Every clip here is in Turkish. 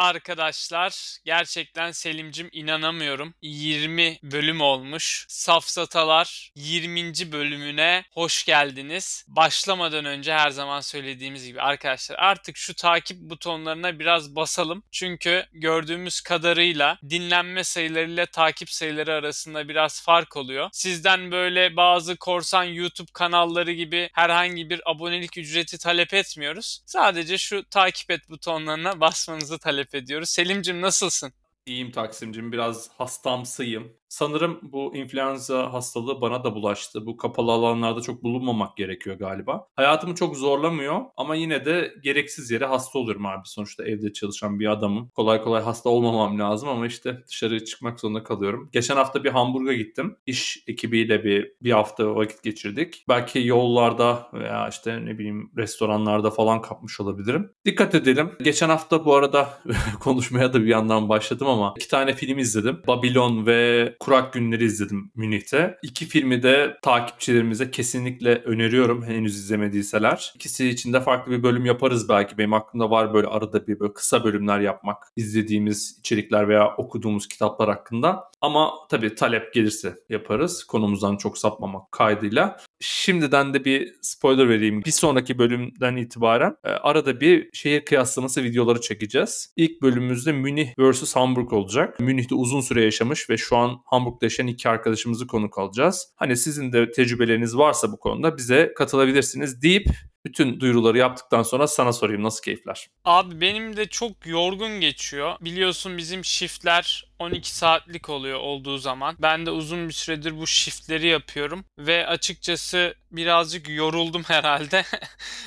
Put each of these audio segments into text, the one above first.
arkadaşlar. Gerçekten Selimcim inanamıyorum. 20 bölüm olmuş. Safsatalar 20. bölümüne hoş geldiniz. Başlamadan önce her zaman söylediğimiz gibi arkadaşlar artık şu takip butonlarına biraz basalım. Çünkü gördüğümüz kadarıyla dinlenme sayılarıyla takip sayıları arasında biraz fark oluyor. Sizden böyle bazı korsan YouTube kanalları gibi herhangi bir abonelik ücreti talep etmiyoruz. Sadece şu takip et butonlarına basmanızı talep ediyoruz. Selimcim nasılsın? İyiyim Taksim'cim. Biraz hastamsıyım. Sanırım bu influenza hastalığı bana da bulaştı. Bu kapalı alanlarda çok bulunmamak gerekiyor galiba. Hayatımı çok zorlamıyor ama yine de gereksiz yere hasta oluyorum abi. Sonuçta evde çalışan bir adamım. Kolay kolay hasta olmamam lazım ama işte dışarı çıkmak zorunda kalıyorum. Geçen hafta bir Hamburg'a gittim. İş ekibiyle bir, bir hafta vakit geçirdik. Belki yollarda veya işte ne bileyim restoranlarda falan kapmış olabilirim. Dikkat edelim. Geçen hafta bu arada konuşmaya da bir yandan başladım ama iki tane film izledim. Babylon ve Kurak Günleri izledim Münih'te. İki filmi de takipçilerimize kesinlikle öneriyorum henüz izlemediyseler. İkisi için de farklı bir bölüm yaparız belki. Benim aklımda var böyle arada bir böyle kısa bölümler yapmak. izlediğimiz içerikler veya okuduğumuz kitaplar hakkında. Ama tabii talep gelirse yaparız. Konumuzdan çok sapmamak kaydıyla. Şimdiden de bir spoiler vereyim. Bir sonraki bölümden itibaren e, arada bir şehir kıyaslaması videoları çekeceğiz. İlk bölümümüzde Münih vs Hamburg olacak. Münih'te uzun süre yaşamış ve şu an Hamburg'da yaşayan iki arkadaşımızı konuk alacağız. Hani sizin de tecrübeleriniz varsa bu konuda bize katılabilirsiniz deyip bütün duyuruları yaptıktan sonra sana sorayım nasıl keyifler? Abi benim de çok yorgun geçiyor. Biliyorsun bizim shiftler 12 saatlik oluyor olduğu zaman. Ben de uzun bir süredir bu shiftleri yapıyorum ve açıkçası birazcık yoruldum herhalde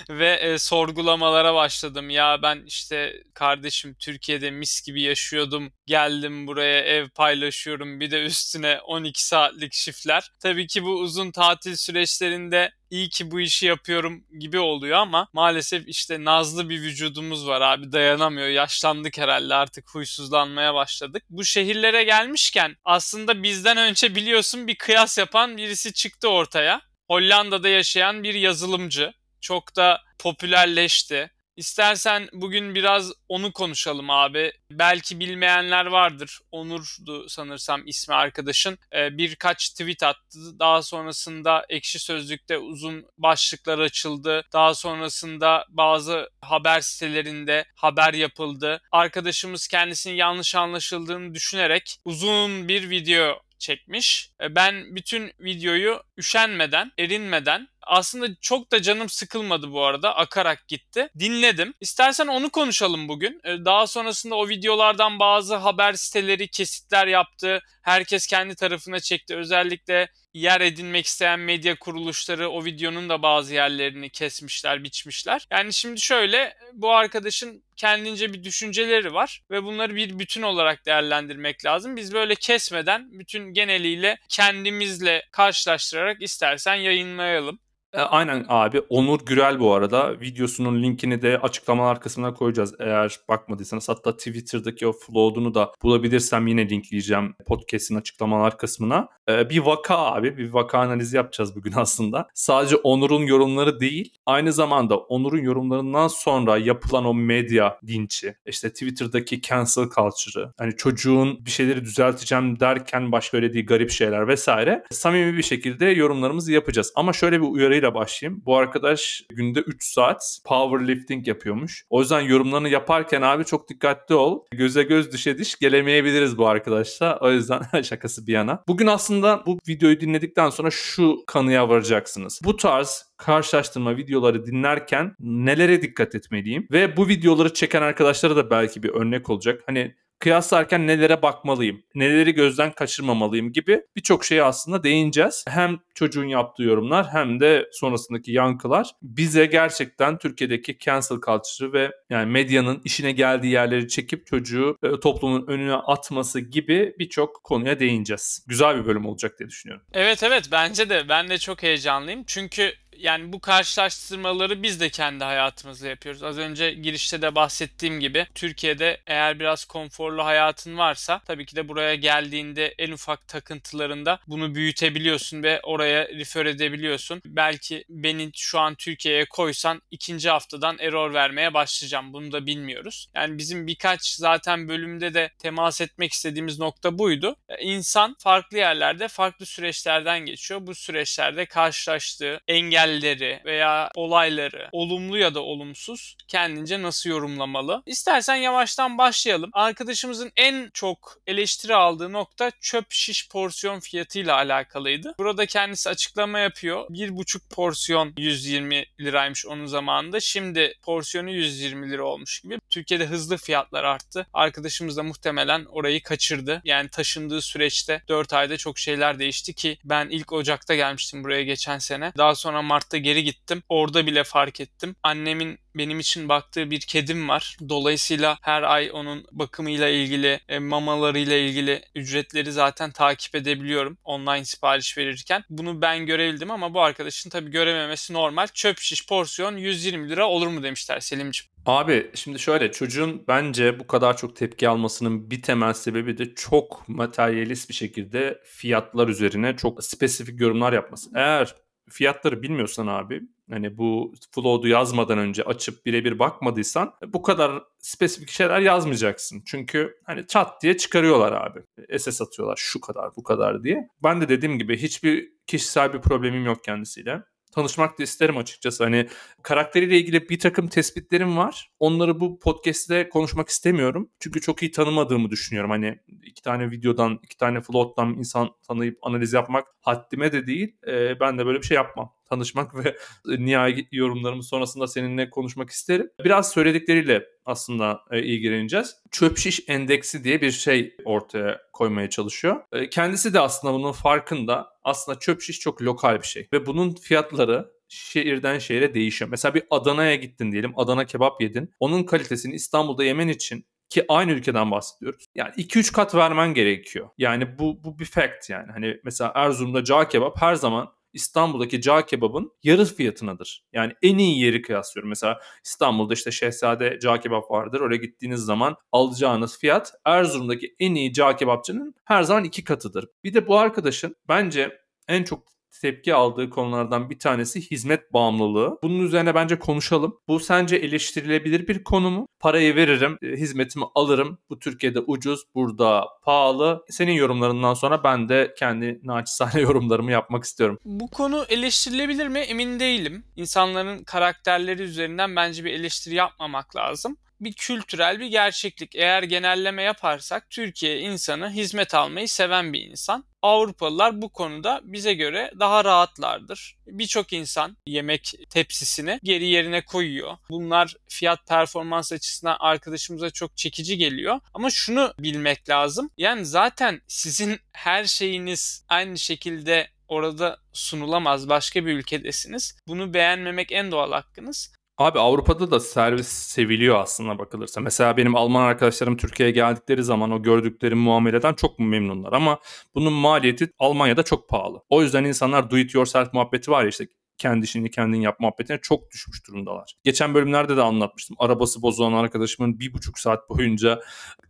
ve e, sorgulamalara başladım. Ya ben işte kardeşim Türkiye'de mis gibi yaşıyordum. Geldim buraya ev paylaşıyorum. Bir de üstüne 12 saatlik shiftler. Tabii ki bu uzun tatil süreçlerinde iyi ki bu işi yapıyorum gibi oluyor ama maalesef işte nazlı bir vücudumuz var abi dayanamıyor. Yaşlandık herhalde artık huysuzlanmaya başladık. Bu şehirlere gelmişken aslında bizden önce biliyorsun bir kıyas yapan birisi çıktı ortaya. Hollanda'da yaşayan bir yazılımcı. Çok da popülerleşti. İstersen bugün biraz onu konuşalım abi. Belki bilmeyenler vardır. Onur'du sanırsam ismi arkadaşın. Ee, birkaç tweet attı. Daha sonrasında Ekşi Sözlük'te uzun başlıklar açıldı. Daha sonrasında bazı haber sitelerinde haber yapıldı. Arkadaşımız kendisinin yanlış anlaşıldığını düşünerek uzun bir video çekmiş. Ee, ben bütün videoyu üşenmeden, erinmeden aslında çok da canım sıkılmadı bu arada. Akarak gitti. Dinledim. İstersen onu konuşalım bugün. Ee, daha sonrasında o videolardan bazı haber siteleri kesitler yaptı. Herkes kendi tarafına çekti. Özellikle yer edinmek isteyen medya kuruluşları o videonun da bazı yerlerini kesmişler, biçmişler. Yani şimdi şöyle bu arkadaşın kendince bir düşünceleri var ve bunları bir bütün olarak değerlendirmek lazım. Biz böyle kesmeden bütün geneliyle kendimizle karşılaştırarak istersen yayınlayalım. E, aynen abi. Onur Gürel bu arada. Videosunun linkini de açıklamalar kısmına koyacağız eğer bakmadıysanız. Hatta Twitter'daki o flood'unu da bulabilirsem yine linkleyeceğim podcast'in açıklamalar kısmına. Ee, bir vaka abi. Bir vaka analizi yapacağız bugün aslında. Sadece Onur'un yorumları değil. Aynı zamanda Onur'un yorumlarından sonra yapılan o medya dinçi. işte Twitter'daki cancel culture'ı. Hani çocuğun bir şeyleri düzelteceğim derken baş söylediği garip şeyler vesaire. Samimi bir şekilde yorumlarımızı yapacağız. Ama şöyle bir uyarıyla yorumlarıyla başlayayım. Bu arkadaş günde 3 saat powerlifting yapıyormuş. O yüzden yorumlarını yaparken abi çok dikkatli ol. Göze göz düşe diş gelemeyebiliriz bu arkadaşla. O yüzden şakası bir yana. Bugün aslında bu videoyu dinledikten sonra şu kanıya varacaksınız. Bu tarz karşılaştırma videoları dinlerken nelere dikkat etmeliyim ve bu videoları çeken arkadaşlara da belki bir örnek olacak. Hani kıyaslarken nelere bakmalıyım, neleri gözden kaçırmamalıyım gibi birçok şeye aslında değineceğiz. Hem çocuğun yaptığı yorumlar hem de sonrasındaki yankılar bize gerçekten Türkiye'deki cancel culture ve yani medyanın işine geldiği yerleri çekip çocuğu e, toplumun önüne atması gibi birçok konuya değineceğiz. Güzel bir bölüm olacak diye düşünüyorum. Evet evet bence de ben de çok heyecanlıyım. Çünkü yani bu karşılaştırmaları biz de kendi hayatımızda yapıyoruz. Az önce girişte de bahsettiğim gibi Türkiye'de eğer biraz konforlu hayatın varsa tabii ki de buraya geldiğinde en ufak takıntılarında bunu büyütebiliyorsun ve oraya refer edebiliyorsun. Belki beni şu an Türkiye'ye koysan ikinci haftadan error vermeye başlayacağım. Bunu da bilmiyoruz. Yani bizim birkaç zaten bölümde de temas etmek istediğimiz nokta buydu. İnsan farklı yerlerde farklı süreçlerden geçiyor. Bu süreçlerde karşılaştığı engelleri veya olayları olumlu ya da olumsuz kendince nasıl yorumlamalı? İstersen yavaştan başlayalım. Arkadaşımızın en çok eleştiri aldığı nokta çöp şiş porsiyon fiyatıyla alakalıydı. Burada kendisi açıklama yapıyor. Bir buçuk porsiyon 120 liraymış onun zamanında. Şimdi porsiyonu 120 lira olmuş gibi. Türkiye'de hızlı fiyatlar arttı. Arkadaşımız da muhtemelen orayı kaçırdı. Yani taşındığı süreçte 4 ayda çok şeyler değişti ki ben ilk Ocak'ta gelmiştim buraya geçen sene. Daha sonra Mart'ta geri gittim. Orada bile fark ettim. Annemin benim için baktığı bir kedim var. Dolayısıyla her ay onun bakımıyla ilgili, e, mamalarıyla ilgili ücretleri zaten takip edebiliyorum online sipariş verirken. Bunu ben görebildim ama bu arkadaşın tabii görememesi normal. Çöp şiş porsiyon 120 lira olur mu demişler Selimciğim. Abi şimdi şöyle çocuğun bence bu kadar çok tepki almasının bir temel sebebi de çok materyalist bir şekilde fiyatlar üzerine çok spesifik yorumlar yapması. Eğer fiyatları bilmiyorsan abi hani bu flow'du yazmadan önce açıp birebir bakmadıysan bu kadar spesifik şeyler yazmayacaksın. Çünkü hani çat diye çıkarıyorlar abi. SS atıyorlar şu kadar bu kadar diye. Ben de dediğim gibi hiçbir kişisel bir problemim yok kendisiyle tanışmak da isterim açıkçası. Hani karakteriyle ilgili bir takım tespitlerim var. Onları bu podcast'te konuşmak istemiyorum. Çünkü çok iyi tanımadığımı düşünüyorum. Hani iki tane videodan, iki tane float'tan insan tanıyıp analiz yapmak haddime de değil. Ee, ben de böyle bir şey yapmam tanışmak ve nihai yorumlarımız sonrasında seninle konuşmak isterim. Biraz söyledikleriyle aslında e, ilgileneceğiz. Çöp şiş endeksi diye bir şey ortaya koymaya çalışıyor. E, kendisi de aslında bunun farkında. Aslında çöp şiş çok lokal bir şey ve bunun fiyatları şehirden şehire değişiyor. Mesela bir Adana'ya gittin diyelim. Adana kebap yedin. Onun kalitesini İstanbul'da yemen için ki aynı ülkeden bahsediyoruz. Yani 2-3 kat vermen gerekiyor. Yani bu bu bir fact yani. Hani mesela Erzurum'da cağ kebap her zaman İstanbul'daki cağ kebabın yarı fiyatınadır. Yani en iyi yeri kıyaslıyorum. Mesela İstanbul'da işte Şehzade cağ kebap vardır. Oraya gittiğiniz zaman alacağınız fiyat Erzurum'daki en iyi cağ kebapçının her zaman iki katıdır. Bir de bu arkadaşın bence en çok tepki aldığı konulardan bir tanesi hizmet bağımlılığı. Bunun üzerine bence konuşalım. Bu sence eleştirilebilir bir konu mu? Parayı veririm, e, hizmetimi alırım. Bu Türkiye'de ucuz, burada pahalı. Senin yorumlarından sonra ben de kendi naçizane yorumlarımı yapmak istiyorum. Bu konu eleştirilebilir mi emin değilim. İnsanların karakterleri üzerinden bence bir eleştiri yapmamak lazım bir kültürel bir gerçeklik. Eğer genelleme yaparsak Türkiye insanı hizmet almayı seven bir insan. Avrupalılar bu konuda bize göre daha rahatlardır. Birçok insan yemek tepsisini geri yerine koyuyor. Bunlar fiyat performans açısından arkadaşımıza çok çekici geliyor. Ama şunu bilmek lazım. Yani zaten sizin her şeyiniz aynı şekilde orada sunulamaz. Başka bir ülkedesiniz. Bunu beğenmemek en doğal hakkınız. Abi Avrupa'da da servis seviliyor aslında bakılırsa. Mesela benim Alman arkadaşlarım Türkiye'ye geldikleri zaman o gördükleri muameleden çok memnunlar ama bunun maliyeti Almanya'da çok pahalı. O yüzden insanlar do it yourself muhabbeti var ya işte kendi işini kendin yap muhabbetine çok düşmüş durumdalar. Geçen bölümlerde de anlatmıştım. Arabası bozulan arkadaşımın bir buçuk saat boyunca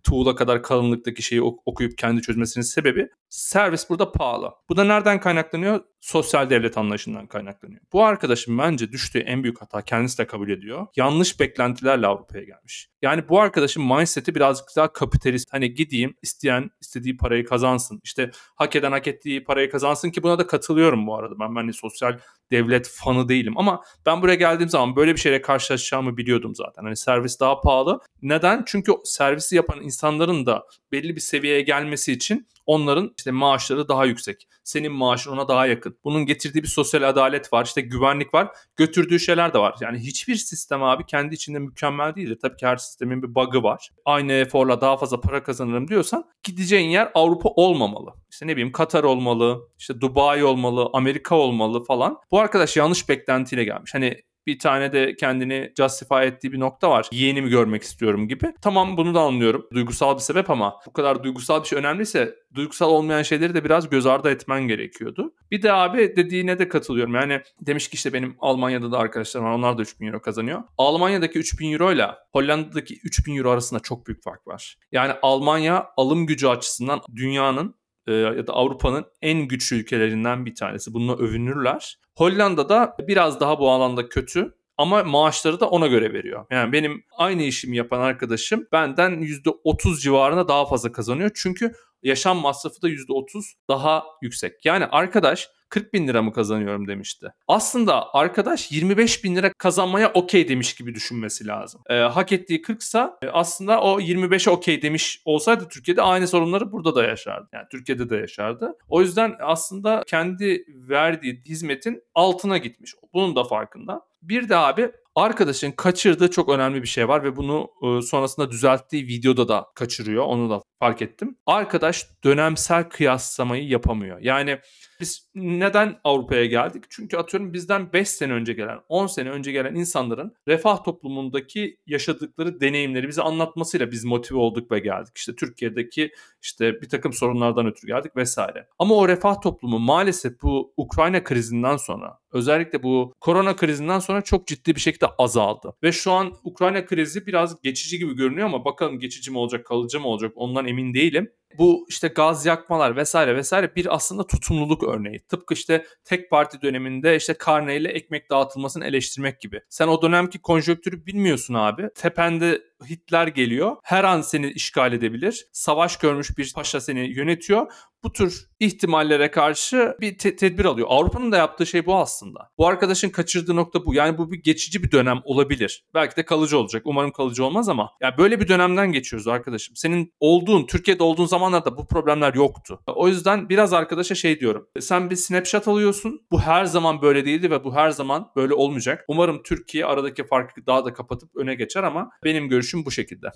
tuğla kadar kalınlıktaki şeyi okuyup kendi çözmesinin sebebi servis burada pahalı. Bu da nereden kaynaklanıyor? Sosyal devlet anlayışından kaynaklanıyor. Bu arkadaşım bence düştüğü en büyük hata kendisi de kabul ediyor. Yanlış beklentilerle Avrupa'ya gelmiş. Yani bu arkadaşın mindset'i birazcık daha kapitalist. Hani gideyim isteyen istediği parayı kazansın. İşte hak eden hak ettiği parayı kazansın ki buna da katılıyorum bu arada. Ben hani sosyal devlet fanı değilim ama ben buraya geldiğim zaman böyle bir şeyle karşılaşacağımı biliyordum zaten. Hani servis daha pahalı. Neden? Çünkü servisi yapan insanların da belli bir seviyeye gelmesi için onların işte maaşları daha yüksek. Senin maaşın ona daha yakın. Bunun getirdiği bir sosyal adalet var. işte güvenlik var. Götürdüğü şeyler de var. Yani hiçbir sistem abi kendi içinde mükemmel değildir. Tabii ki her sistemin bir bug'ı var. Aynı eforla daha fazla para kazanırım diyorsan gideceğin yer Avrupa olmamalı. İşte ne bileyim Katar olmalı, işte Dubai olmalı, Amerika olmalı falan. Bu arkadaş yanlış beklentiyle gelmiş. Hani Bir tane de kendini justify ettiği bir nokta var. Yeğenimi görmek istiyorum gibi. Tamam bunu da anlıyorum. Duygusal bir sebep ama bu kadar duygusal bir şey önemliyse duygusal olmayan şeyleri de biraz göz ardı etmen gerekiyordu. Bir de abi dediğine de katılıyorum. Yani demiş ki işte benim Almanya'da da arkadaşlarım var. Onlar da 3000 euro kazanıyor. Almanya'daki 3000 euro ile Hollanda'daki 3000 euro arasında çok büyük fark var. Yani Almanya alım gücü açısından dünyanın e, ya da Avrupa'nın en güçlü ülkelerinden bir tanesi. Bununla övünürler. Hollanda'da biraz daha bu alanda kötü ama maaşları da ona göre veriyor. Yani benim aynı işimi yapan arkadaşım benden %30 civarında daha fazla kazanıyor. Çünkü yaşam masrafı da %30 daha yüksek. Yani arkadaş 40 bin lira mı kazanıyorum demişti. Aslında arkadaş 25 bin lira kazanmaya okey demiş gibi düşünmesi lazım. E, hak ettiği 40 sa e, aslında o 25'e okey demiş olsaydı Türkiye'de aynı sorunları burada da yaşardı. Yani Türkiye'de de yaşardı. O yüzden aslında kendi verdiği hizmetin altına gitmiş. Bunun da farkında. Bir de abi arkadaşın kaçırdığı çok önemli bir şey var ve bunu e, sonrasında düzelttiği videoda da kaçırıyor. Onu da fark ettim. Arkadaş dönemsel kıyaslamayı yapamıyor. Yani biz neden Avrupa'ya geldik? Çünkü atıyorum bizden 5 sene önce gelen, 10 sene önce gelen insanların refah toplumundaki yaşadıkları deneyimleri bize anlatmasıyla biz motive olduk ve geldik. İşte Türkiye'deki işte bir takım sorunlardan ötürü geldik vesaire. Ama o refah toplumu maalesef bu Ukrayna krizinden sonra özellikle bu korona krizinden sonra çok ciddi bir şekilde azaldı. Ve şu an Ukrayna krizi biraz geçici gibi görünüyor ama bakalım geçici mi olacak, kalıcı mı olacak ondan emin değilim bu işte gaz yakmalar vesaire vesaire bir aslında tutumluluk örneği. Tıpkı işte tek parti döneminde işte karneyle ekmek dağıtılmasını eleştirmek gibi. Sen o dönemki konjonktürü bilmiyorsun abi. Tepende Hitler geliyor. Her an seni işgal edebilir. Savaş görmüş bir paşa seni yönetiyor. Bu tür ihtimallere karşı bir te- tedbir alıyor. Avrupa'nın da yaptığı şey bu aslında. Bu arkadaşın kaçırdığı nokta bu. Yani bu bir geçici bir dönem olabilir. Belki de kalıcı olacak. Umarım kalıcı olmaz ama ya böyle bir dönemden geçiyoruz arkadaşım. Senin olduğun, Türkiye'de olduğun zamanlarda bu problemler yoktu. O yüzden biraz arkadaşa şey diyorum. Sen bir snapshot alıyorsun. Bu her zaman böyle değildi ve bu her zaman böyle olmayacak. Umarım Türkiye aradaki farkı daha da kapatıp öne geçer ama benim görüşüm bu şekilde.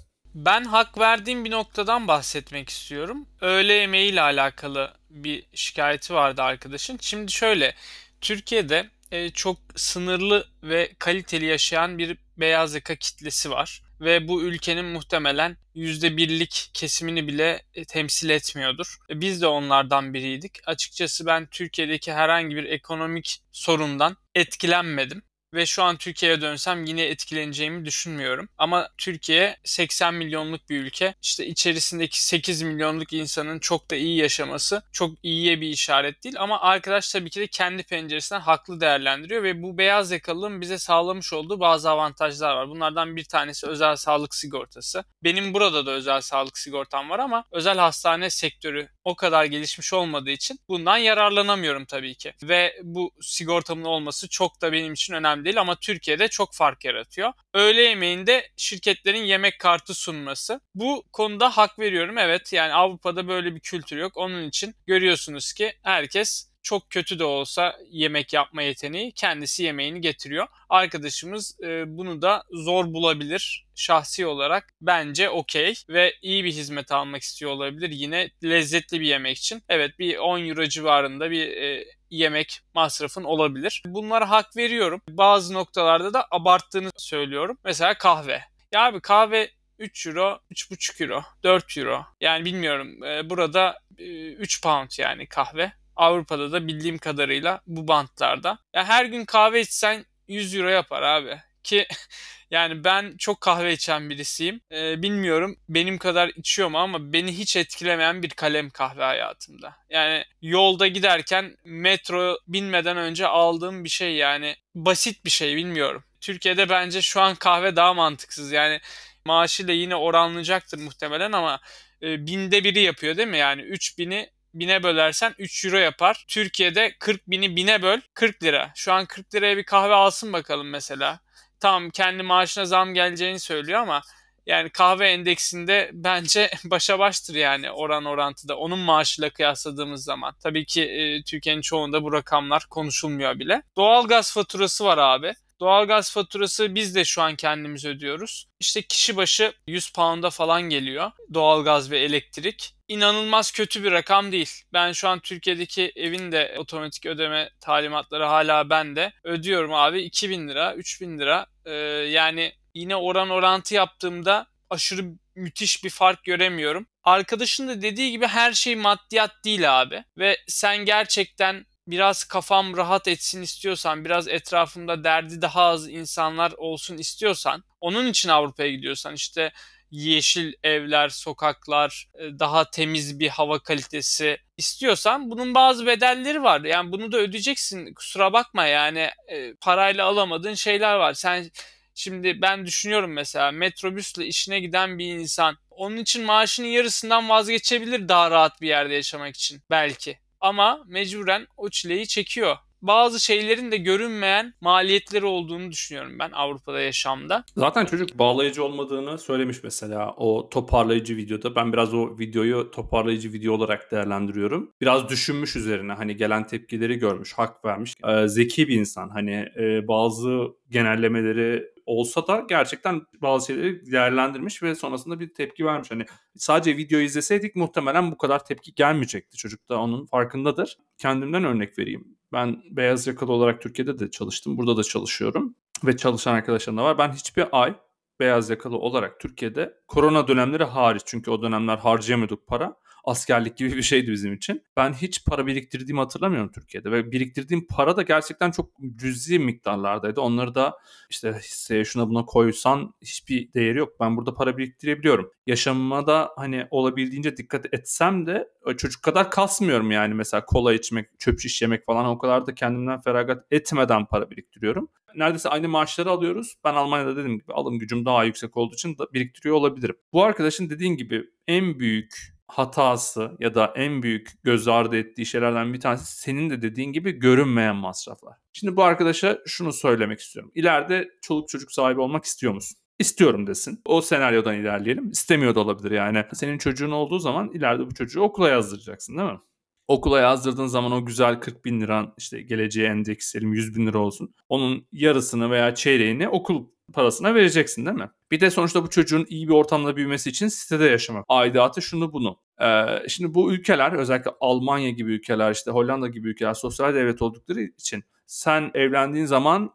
Ben hak verdiğim bir noktadan bahsetmek istiyorum. Öğle yemeğiyle alakalı bir şikayeti vardı arkadaşın. Şimdi şöyle, Türkiye'de e, çok sınırlı ve kaliteli yaşayan bir beyaz yaka kitlesi var ve bu ülkenin muhtemelen %1'lik kesimini bile e, temsil etmiyordur. E, biz de onlardan biriydik. Açıkçası ben Türkiye'deki herhangi bir ekonomik sorundan etkilenmedim ve şu an Türkiye'ye dönsem yine etkileneceğimi düşünmüyorum. Ama Türkiye 80 milyonluk bir ülke. İşte içerisindeki 8 milyonluk insanın çok da iyi yaşaması çok iyiye bir işaret değil. Ama arkadaş tabii ki de kendi penceresinden haklı değerlendiriyor ve bu beyaz yakalılığın bize sağlamış olduğu bazı avantajlar var. Bunlardan bir tanesi özel sağlık sigortası. Benim burada da özel sağlık sigortam var ama özel hastane sektörü o kadar gelişmiş olmadığı için bundan yararlanamıyorum tabii ki. Ve bu sigortamın olması çok da benim için önemli değil ama Türkiye'de çok fark yaratıyor. Öğle yemeğinde şirketlerin yemek kartı sunması. Bu konuda hak veriyorum. Evet yani Avrupa'da böyle bir kültür yok. Onun için görüyorsunuz ki herkes çok kötü de olsa yemek yapma yeteneği kendisi yemeğini getiriyor. Arkadaşımız e, bunu da zor bulabilir şahsi olarak bence okey ve iyi bir hizmet almak istiyor olabilir yine lezzetli bir yemek için. Evet bir 10 euro civarında bir e, yemek masrafın olabilir. Bunlara hak veriyorum. Bazı noktalarda da abarttığını söylüyorum. Mesela kahve. Ya abi kahve 3 euro, 3,5 euro, 4 euro. Yani bilmiyorum. E, burada 3 pound yani kahve. Avrupa'da da bildiğim kadarıyla bu bantlarda. Ya her gün kahve içsen 100 euro yapar abi. Ki yani ben çok kahve içen birisiyim. Ee, bilmiyorum benim kadar içiyor mu ama beni hiç etkilemeyen bir kalem kahve hayatımda. Yani yolda giderken metro binmeden önce aldığım bir şey yani basit bir şey bilmiyorum. Türkiye'de bence şu an kahve daha mantıksız. Yani maaşıyla yine oranlayacaktır muhtemelen ama e, binde biri yapıyor değil mi? Yani 3000'i bine bölersen 3 euro yapar. Türkiye'de 40 bini bine böl 40 lira. Şu an 40 liraya bir kahve alsın bakalım mesela. Tamam kendi maaşına zam geleceğini söylüyor ama yani kahve endeksinde bence başa baştır yani oran orantıda. Onun maaşıyla kıyasladığımız zaman. Tabii ki e, Türkiye'nin çoğunda bu rakamlar konuşulmuyor bile. Doğalgaz faturası var abi. Doğalgaz faturası biz de şu an kendimiz ödüyoruz. İşte kişi başı 100 pound'a falan geliyor doğalgaz ve elektrik. İnanılmaz kötü bir rakam değil. Ben şu an Türkiye'deki evin de otomatik ödeme talimatları hala bende. Ödüyorum abi 2000 lira, 3000 lira. Ee, yani yine oran orantı yaptığımda aşırı müthiş bir fark göremiyorum. Arkadaşın da dediği gibi her şey maddiyat değil abi. Ve sen gerçekten biraz kafam rahat etsin istiyorsan, biraz etrafımda derdi daha az insanlar olsun istiyorsan, onun için Avrupa'ya gidiyorsan işte yeşil evler, sokaklar, e, daha temiz bir hava kalitesi istiyorsan bunun bazı bedelleri var. Yani bunu da ödeyeceksin. Kusura bakma yani e, parayla alamadığın şeyler var. Sen Şimdi ben düşünüyorum mesela metrobüsle işine giden bir insan onun için maaşının yarısından vazgeçebilir daha rahat bir yerde yaşamak için belki. Ama mecburen o çileyi çekiyor bazı şeylerin de görünmeyen maliyetleri olduğunu düşünüyorum ben Avrupa'da yaşamda. Zaten çocuk bağlayıcı olmadığını söylemiş mesela o toparlayıcı videoda. Ben biraz o videoyu toparlayıcı video olarak değerlendiriyorum. Biraz düşünmüş üzerine hani gelen tepkileri görmüş, hak vermiş. Ee, zeki bir insan hani e, bazı genellemeleri olsa da gerçekten bazı şeyleri değerlendirmiş ve sonrasında bir tepki vermiş. Hani sadece video izleseydik muhtemelen bu kadar tepki gelmeyecekti. Çocuk da onun farkındadır. Kendimden örnek vereyim. Ben beyaz yakalı olarak Türkiye'de de çalıştım. Burada da çalışıyorum. Ve çalışan arkadaşlarım da var. Ben hiçbir ay beyaz yakalı olarak Türkiye'de korona dönemleri hariç çünkü o dönemler harcayamıyorduk para askerlik gibi bir şeydi bizim için. Ben hiç para biriktirdiğimi hatırlamıyorum Türkiye'de ve biriktirdiğim para da gerçekten çok cüzi miktarlardaydı. Onları da işte hisseye şuna buna koysan hiçbir değeri yok. Ben burada para biriktirebiliyorum. Yaşamıma da hani olabildiğince dikkat etsem de çocuk kadar kasmıyorum yani mesela kola içmek, çöp şiş yemek falan o kadar da kendimden feragat etmeden para biriktiriyorum. Neredeyse aynı maaşları alıyoruz. Ben Almanya'da dediğim gibi alım gücüm daha yüksek olduğu için da biriktiriyor olabilirim. Bu arkadaşın dediğin gibi en büyük hatası ya da en büyük göz ardı ettiği şeylerden bir tanesi senin de dediğin gibi görünmeyen masraflar. Şimdi bu arkadaşa şunu söylemek istiyorum. İleride çoluk çocuk sahibi olmak istiyor musun? İstiyorum desin. O senaryodan ilerleyelim. İstemiyor da olabilir yani. Senin çocuğun olduğu zaman ileride bu çocuğu okula yazdıracaksın değil mi? Okula yazdırdığın zaman o güzel 40 bin liran işte geleceğe endekslerim 100 bin lira olsun. Onun yarısını veya çeyreğini okul parasına vereceksin değil mi? Bir de sonuçta bu çocuğun iyi bir ortamda büyümesi için sitede yaşamak. Aidatı şunu bunu. Ee, şimdi bu ülkeler özellikle Almanya gibi ülkeler işte Hollanda gibi ülkeler sosyal devlet oldukları için sen evlendiğin zaman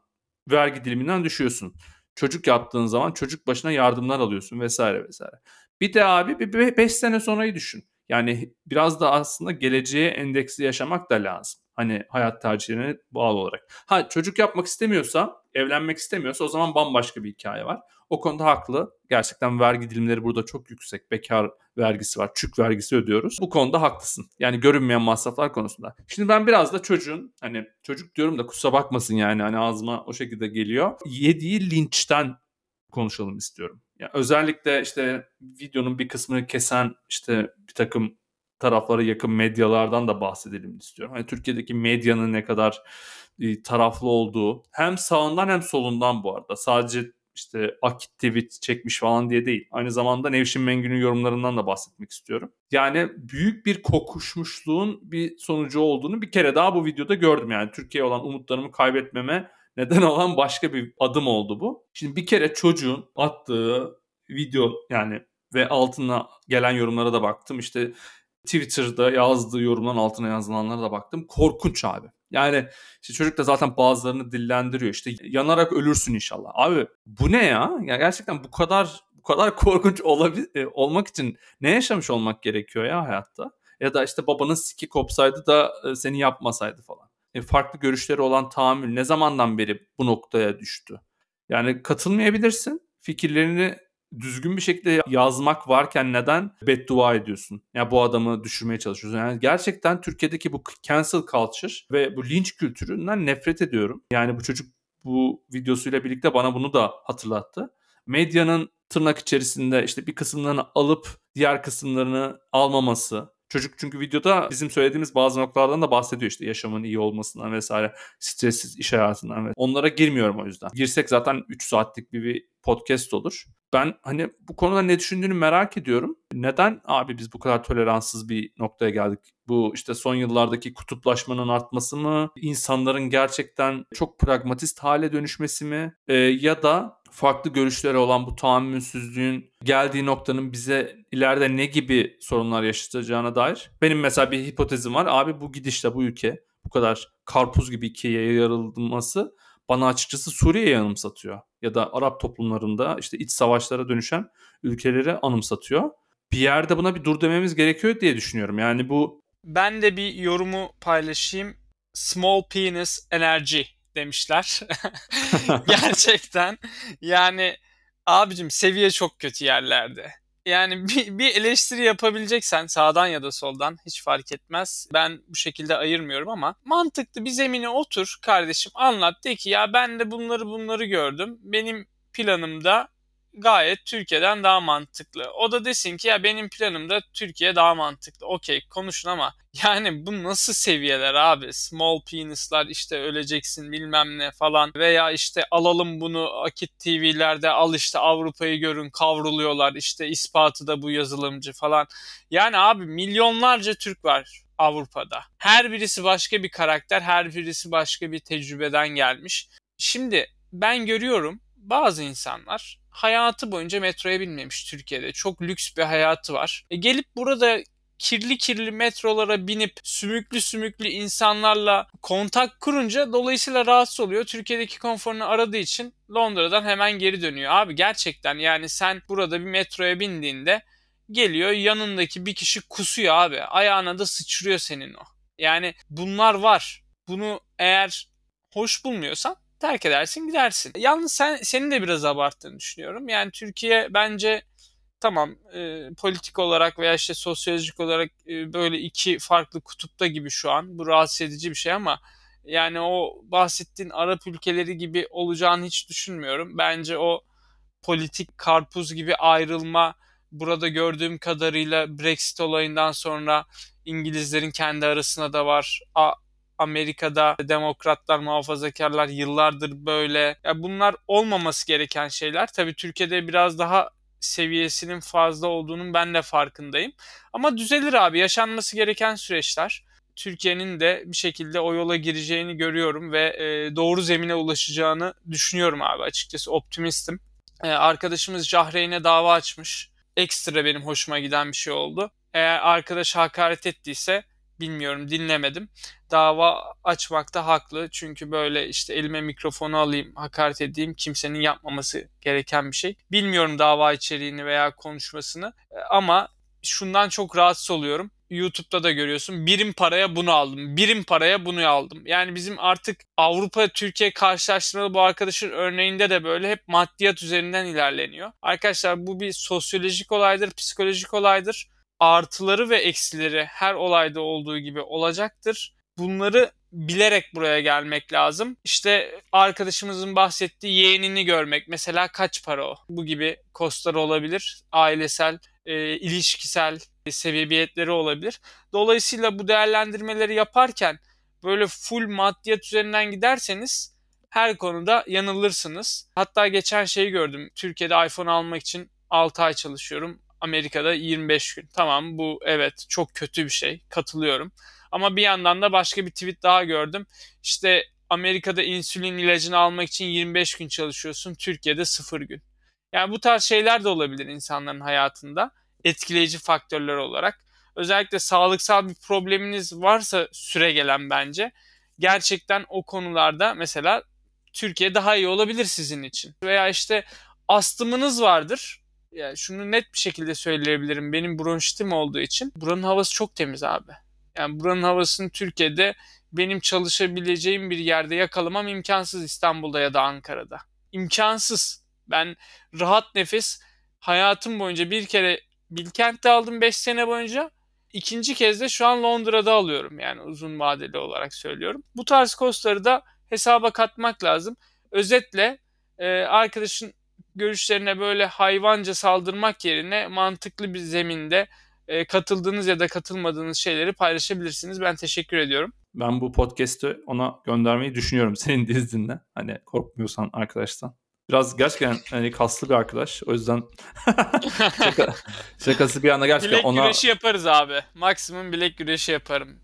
vergi diliminden düşüyorsun. Çocuk yaptığın zaman çocuk başına yardımlar alıyorsun vesaire vesaire. Bir de abi bir 5 sene sonrayı düşün. Yani biraz da aslında geleceğe endeksli yaşamak da lazım. Hani hayat tercihine bağlı olarak. Ha çocuk yapmak istemiyorsa, evlenmek istemiyorsa o zaman bambaşka bir hikaye var. O konuda haklı. Gerçekten vergi dilimleri burada çok yüksek. Bekar vergisi var, çük vergisi ödüyoruz. Bu konuda haklısın. Yani görünmeyen masraflar konusunda. Şimdi ben biraz da çocuğun hani çocuk diyorum da kusura bakmasın yani hani ağzıma o şekilde geliyor. Yediği linçten konuşalım istiyorum. Yani özellikle işte videonun bir kısmını kesen işte bir takım taraflara yakın medyalardan da bahsedelim istiyorum. Hani Türkiye'deki medyanın ne kadar e, taraflı olduğu hem sağından hem solundan bu arada. Sadece işte Akit tweet çekmiş falan diye değil. Aynı zamanda Nevşin Mengü'nün yorumlarından da bahsetmek istiyorum. Yani büyük bir kokuşmuşluğun bir sonucu olduğunu bir kere daha bu videoda gördüm. Yani Türkiye olan umutlarımı kaybetmeme neden olan başka bir adım oldu bu. Şimdi bir kere çocuğun attığı video yani ve altına gelen yorumlara da baktım. İşte Twitter'da yazdığı yorumların altına yazılanlara da baktım. Korkunç abi. Yani işte çocuk da zaten bazılarını dillendiriyor. İşte yanarak ölürsün inşallah. Abi bu ne ya? Ya gerçekten bu kadar bu kadar korkunç olabil e, olmak için ne yaşamış olmak gerekiyor ya hayatta? Ya da işte babanın siki kopsaydı da e, seni yapmasaydı falan. E, farklı görüşleri olan tahammül ne zamandan beri bu noktaya düştü? Yani katılmayabilirsin. Fikirlerini düzgün bir şekilde yazmak varken neden beddua ediyorsun? Ya yani bu adamı düşürmeye çalışıyorsun. Yani gerçekten Türkiye'deki bu cancel culture ve bu linç kültüründen nefret ediyorum. Yani bu çocuk bu videosuyla birlikte bana bunu da hatırlattı. Medyanın tırnak içerisinde işte bir kısımlarını alıp diğer kısımlarını almaması, Çocuk çünkü videoda bizim söylediğimiz bazı noktalardan da bahsediyor işte yaşamın iyi olmasından vesaire, stressiz iş hayatından ve onlara girmiyorum o yüzden. Girsek zaten 3 saatlik bir, bir podcast olur. Ben hani bu konuda ne düşündüğünü merak ediyorum. Neden abi biz bu kadar toleranssız bir noktaya geldik? Bu işte son yıllardaki kutuplaşmanın artması mı? İnsanların gerçekten çok pragmatist hale dönüşmesi mi? Ee, ya da farklı görüşleri olan bu tahammülsüzlüğün geldiği noktanın bize ileride ne gibi sorunlar yaşatacağına dair benim mesela bir hipotezim var. Abi bu gidişle bu ülke bu kadar karpuz gibi ikiye yarılması bana açıkçası Suriye'yi anımsatıyor. Ya da Arap toplumlarında işte iç savaşlara dönüşen ülkeleri anımsatıyor. Bir yerde buna bir dur dememiz gerekiyor diye düşünüyorum. Yani bu... Ben de bir yorumu paylaşayım. Small penis energy demişler. Gerçekten. Yani abicim seviye çok kötü yerlerde. Yani bir, bir eleştiri yapabileceksen sağdan ya da soldan hiç fark etmez. Ben bu şekilde ayırmıyorum ama mantıklı bir zemine otur kardeşim anlat de ki ya ben de bunları bunları gördüm. Benim planımda gayet Türkiye'den daha mantıklı. O da desin ki ya benim planımda Türkiye daha mantıklı. Okey konuşun ama yani bu nasıl seviyeler abi? Small penis'lar işte öleceksin bilmem ne falan veya işte alalım bunu Akit TV'lerde al işte Avrupa'yı görün kavruluyorlar işte ispatı da bu yazılımcı falan. Yani abi milyonlarca Türk var Avrupa'da. Her birisi başka bir karakter, her birisi başka bir tecrübeden gelmiş. Şimdi ben görüyorum bazı insanlar hayatı boyunca metroya binmemiş Türkiye'de. Çok lüks bir hayatı var. E gelip burada kirli kirli metrolara binip sümüklü sümüklü insanlarla kontak kurunca dolayısıyla rahatsız oluyor. Türkiye'deki konforunu aradığı için Londra'dan hemen geri dönüyor. Abi gerçekten yani sen burada bir metroya bindiğinde geliyor yanındaki bir kişi kusuyor abi. Ayağına da sıçrıyor senin o. Yani bunlar var. Bunu eğer hoş bulmuyorsan terk edersin gidersin. Yalnız sen senin de biraz abarttığını düşünüyorum. Yani Türkiye bence tamam e, politik olarak veya işte sosyolojik olarak e, böyle iki farklı kutupta gibi şu an. Bu rahatsız edici bir şey ama yani o bahsettiğin Arap ülkeleri gibi olacağını hiç düşünmüyorum. Bence o politik karpuz gibi ayrılma burada gördüğüm kadarıyla Brexit olayından sonra İngilizlerin kendi arasında da var. A Amerika'da demokratlar, muhafazakarlar yıllardır böyle. Ya bunlar olmaması gereken şeyler. Tabii Türkiye'de biraz daha seviyesinin fazla olduğunun ben de farkındayım. Ama düzelir abi. Yaşanması gereken süreçler. Türkiye'nin de bir şekilde o yola gireceğini görüyorum ve e, doğru zemine ulaşacağını düşünüyorum abi açıkçası optimistim. E, arkadaşımız Cahreyn'e dava açmış. Ekstra benim hoşuma giden bir şey oldu. Eğer arkadaş hakaret ettiyse bilmiyorum dinlemedim. Dava açmakta haklı. Çünkü böyle işte elime mikrofonu alayım, hakaret edeyim kimsenin yapmaması gereken bir şey. Bilmiyorum dava içeriğini veya konuşmasını e, ama şundan çok rahatsız oluyorum. YouTube'da da görüyorsun. Birim paraya bunu aldım. Birim paraya bunu aldım. Yani bizim artık Avrupa Türkiye karşılaştırmalı bu arkadaşın örneğinde de böyle hep maddiyat üzerinden ilerleniyor. Arkadaşlar bu bir sosyolojik olaydır, psikolojik olaydır artıları ve eksileri her olayda olduğu gibi olacaktır. Bunları bilerek buraya gelmek lazım. İşte arkadaşımızın bahsettiği yeğenini görmek mesela kaç para o? Bu gibi kostları olabilir. Ailesel, e, ilişkisel sebebiyetleri olabilir. Dolayısıyla bu değerlendirmeleri yaparken böyle full maddiyat üzerinden giderseniz her konuda yanılırsınız. Hatta geçen şeyi gördüm. Türkiye'de iPhone almak için 6 ay çalışıyorum. Amerika'da 25 gün. Tamam bu evet çok kötü bir şey. Katılıyorum. Ama bir yandan da başka bir tweet daha gördüm. İşte Amerika'da insülin ilacını almak için 25 gün çalışıyorsun. Türkiye'de 0 gün. Yani bu tarz şeyler de olabilir insanların hayatında. Etkileyici faktörler olarak. Özellikle sağlıksal bir probleminiz varsa süre gelen bence. Gerçekten o konularda mesela Türkiye daha iyi olabilir sizin için. Veya işte astımınız vardır yani şunu net bir şekilde söyleyebilirim. Benim bronşitim olduğu için buranın havası çok temiz abi. Yani buranın havasını Türkiye'de benim çalışabileceğim bir yerde yakalamam imkansız İstanbul'da ya da Ankara'da. İmkansız. Ben rahat nefes hayatım boyunca bir kere Bilkent'te aldım 5 sene boyunca. İkinci kez de şu an Londra'da alıyorum yani uzun vadeli olarak söylüyorum. Bu tarz kostları da hesaba katmak lazım. Özetle e, arkadaşın görüşlerine böyle hayvanca saldırmak yerine mantıklı bir zeminde e, katıldığınız ya da katılmadığınız şeyleri paylaşabilirsiniz. Ben teşekkür ediyorum. Ben bu podcast'ı ona göndermeyi düşünüyorum senin de izninle. Hani korkmuyorsan arkadaştan. Biraz gerçekten hani kaslı bir arkadaş. O yüzden şaka, şakası bir anda gerçekten bilek ona... güreşi yaparız abi. Maksimum bilek güreşi yaparım.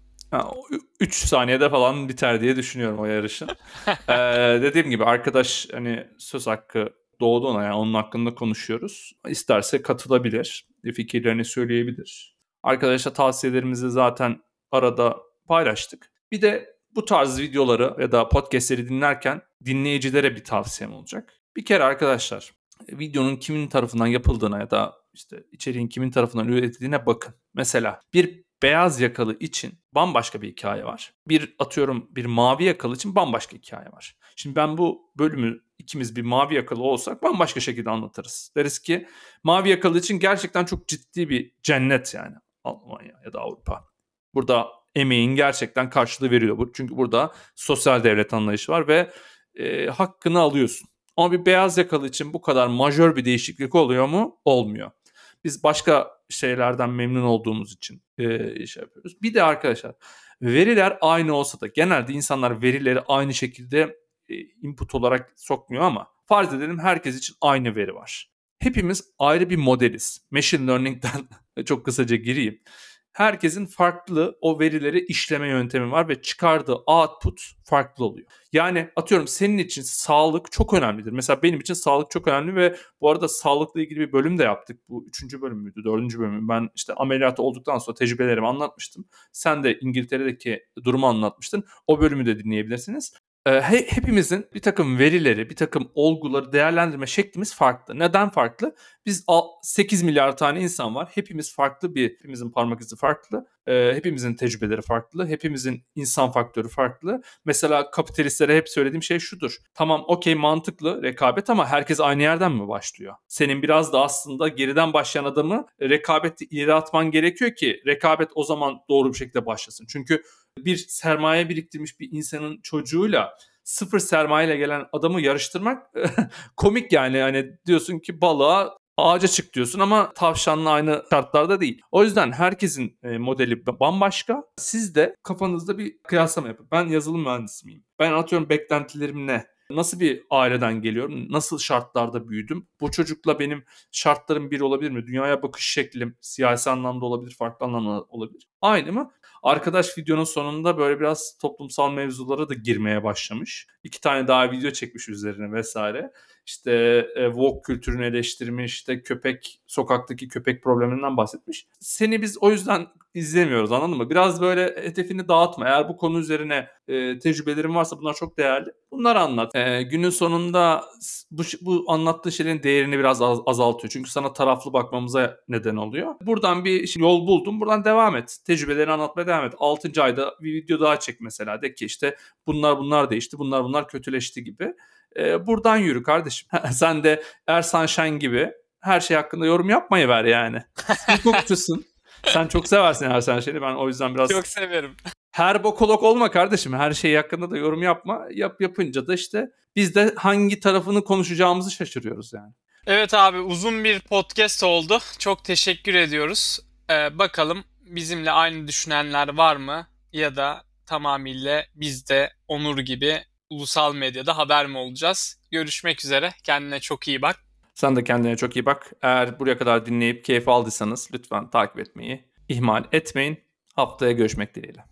3 saniyede falan biter diye düşünüyorum o yarışın. ee, dediğim gibi arkadaş hani söz hakkı doğdu ona yani onun hakkında konuşuyoruz. İsterse katılabilir. Fikirlerini söyleyebilir. Arkadaşa tavsiyelerimizi zaten arada paylaştık. Bir de bu tarz videoları ya da podcastleri dinlerken dinleyicilere bir tavsiyem olacak. Bir kere arkadaşlar videonun kimin tarafından yapıldığına ya da işte içeriğin kimin tarafından üretildiğine bakın. Mesela bir beyaz yakalı için bambaşka bir hikaye var. Bir atıyorum bir mavi yakalı için bambaşka hikaye var. Şimdi ben bu bölümü ikimiz bir mavi yakalı olsak bambaşka şekilde anlatırız. Deriz ki mavi yakalı için gerçekten çok ciddi bir cennet yani Almanya ya da Avrupa. Burada emeğin gerçekten karşılığı veriyor. bu Çünkü burada sosyal devlet anlayışı var ve e, hakkını alıyorsun. Ama bir beyaz yakalı için bu kadar majör bir değişiklik oluyor mu? Olmuyor. Biz başka şeylerden memnun olduğumuz için e, şey yapıyoruz. Bir de arkadaşlar veriler aynı olsa da genelde insanlar verileri aynı şekilde input olarak sokmuyor ama farz edelim herkes için aynı veri var. Hepimiz ayrı bir modeliz. Machine Learning'den çok kısaca gireyim herkesin farklı o verileri işleme yöntemi var ve çıkardığı output farklı oluyor. Yani atıyorum senin için sağlık çok önemlidir. Mesela benim için sağlık çok önemli ve bu arada sağlıkla ilgili bir bölüm de yaptık. Bu üçüncü bölüm müydü, dördüncü bölüm mü? Ben işte ameliyat olduktan sonra tecrübelerimi anlatmıştım. Sen de İngiltere'deki durumu anlatmıştın. O bölümü de dinleyebilirsiniz. Ee, hepimizin bir takım verileri, bir takım olguları değerlendirme şeklimiz farklı. Neden farklı? Biz 8 milyar tane insan var. Hepimiz farklı bir, hepimizin parmak izi farklı. Ee, hepimizin tecrübeleri farklı. Hepimizin insan faktörü farklı. Mesela kapitalistlere hep söylediğim şey şudur. Tamam okey mantıklı rekabet ama herkes aynı yerden mi başlıyor? Senin biraz da aslında geriden başlayan adamı rekabette ileri atman gerekiyor ki rekabet o zaman doğru bir şekilde başlasın. Çünkü bir sermaye biriktirmiş bir insanın çocuğuyla sıfır sermayeyle gelen adamı yarıştırmak komik yani. Hani diyorsun ki balığa ağaca çık diyorsun ama tavşanla aynı şartlarda değil. O yüzden herkesin e, modeli bambaşka. Siz de kafanızda bir kıyaslama yapın. Ben yazılım mühendisi miyim? Ben atıyorum beklentilerim ne? Nasıl bir aileden geliyorum? Nasıl şartlarda büyüdüm? Bu çocukla benim şartlarım bir olabilir mi? Dünyaya bakış şeklim siyasi anlamda olabilir, farklı anlamda olabilir. Aynı mı? Arkadaş videonun sonunda böyle biraz toplumsal mevzulara da girmeye başlamış. İki tane daha video çekmiş üzerine vesaire. İşte e, Vogue kültürünü eleştirmiş, işte köpek, sokaktaki köpek probleminden bahsetmiş. Seni biz o yüzden izlemiyoruz anladın mı? Biraz böyle hedefini dağıtma. Eğer bu konu üzerine e, tecrübelerin varsa bunlar çok değerli. Bunları anlat. E, günün sonunda bu, bu anlattığı şeylerin değerini biraz az, azaltıyor. Çünkü sana taraflı bakmamıza neden oluyor. Buradan bir yol buldum. Buradan devam et. Tecrübelerini anlatmaya devam et. 6. ayda bir video daha çek mesela. De ki işte bunlar bunlar değişti, bunlar bunlar kötüleşti gibi. E, buradan yürü kardeşim. Sen de Ersan Şen gibi her şey hakkında yorum yapmayı ver yani. Hukukçusun. Sen çok seversin Ersan Şen'i. Ben o yüzden biraz... Çok severim. Her bokolog olma kardeşim. Her şey hakkında da yorum yapma. Yap yapınca da işte biz de hangi tarafını konuşacağımızı şaşırıyoruz yani. Evet abi uzun bir podcast oldu. Çok teşekkür ediyoruz. Ee, bakalım bizimle aynı düşünenler var mı? Ya da tamamıyla biz de Onur gibi ulusal medyada haber mi olacağız? Görüşmek üzere. Kendine çok iyi bak. Sen de kendine çok iyi bak. Eğer buraya kadar dinleyip keyif aldıysanız lütfen takip etmeyi ihmal etmeyin. Haftaya görüşmek dileğiyle.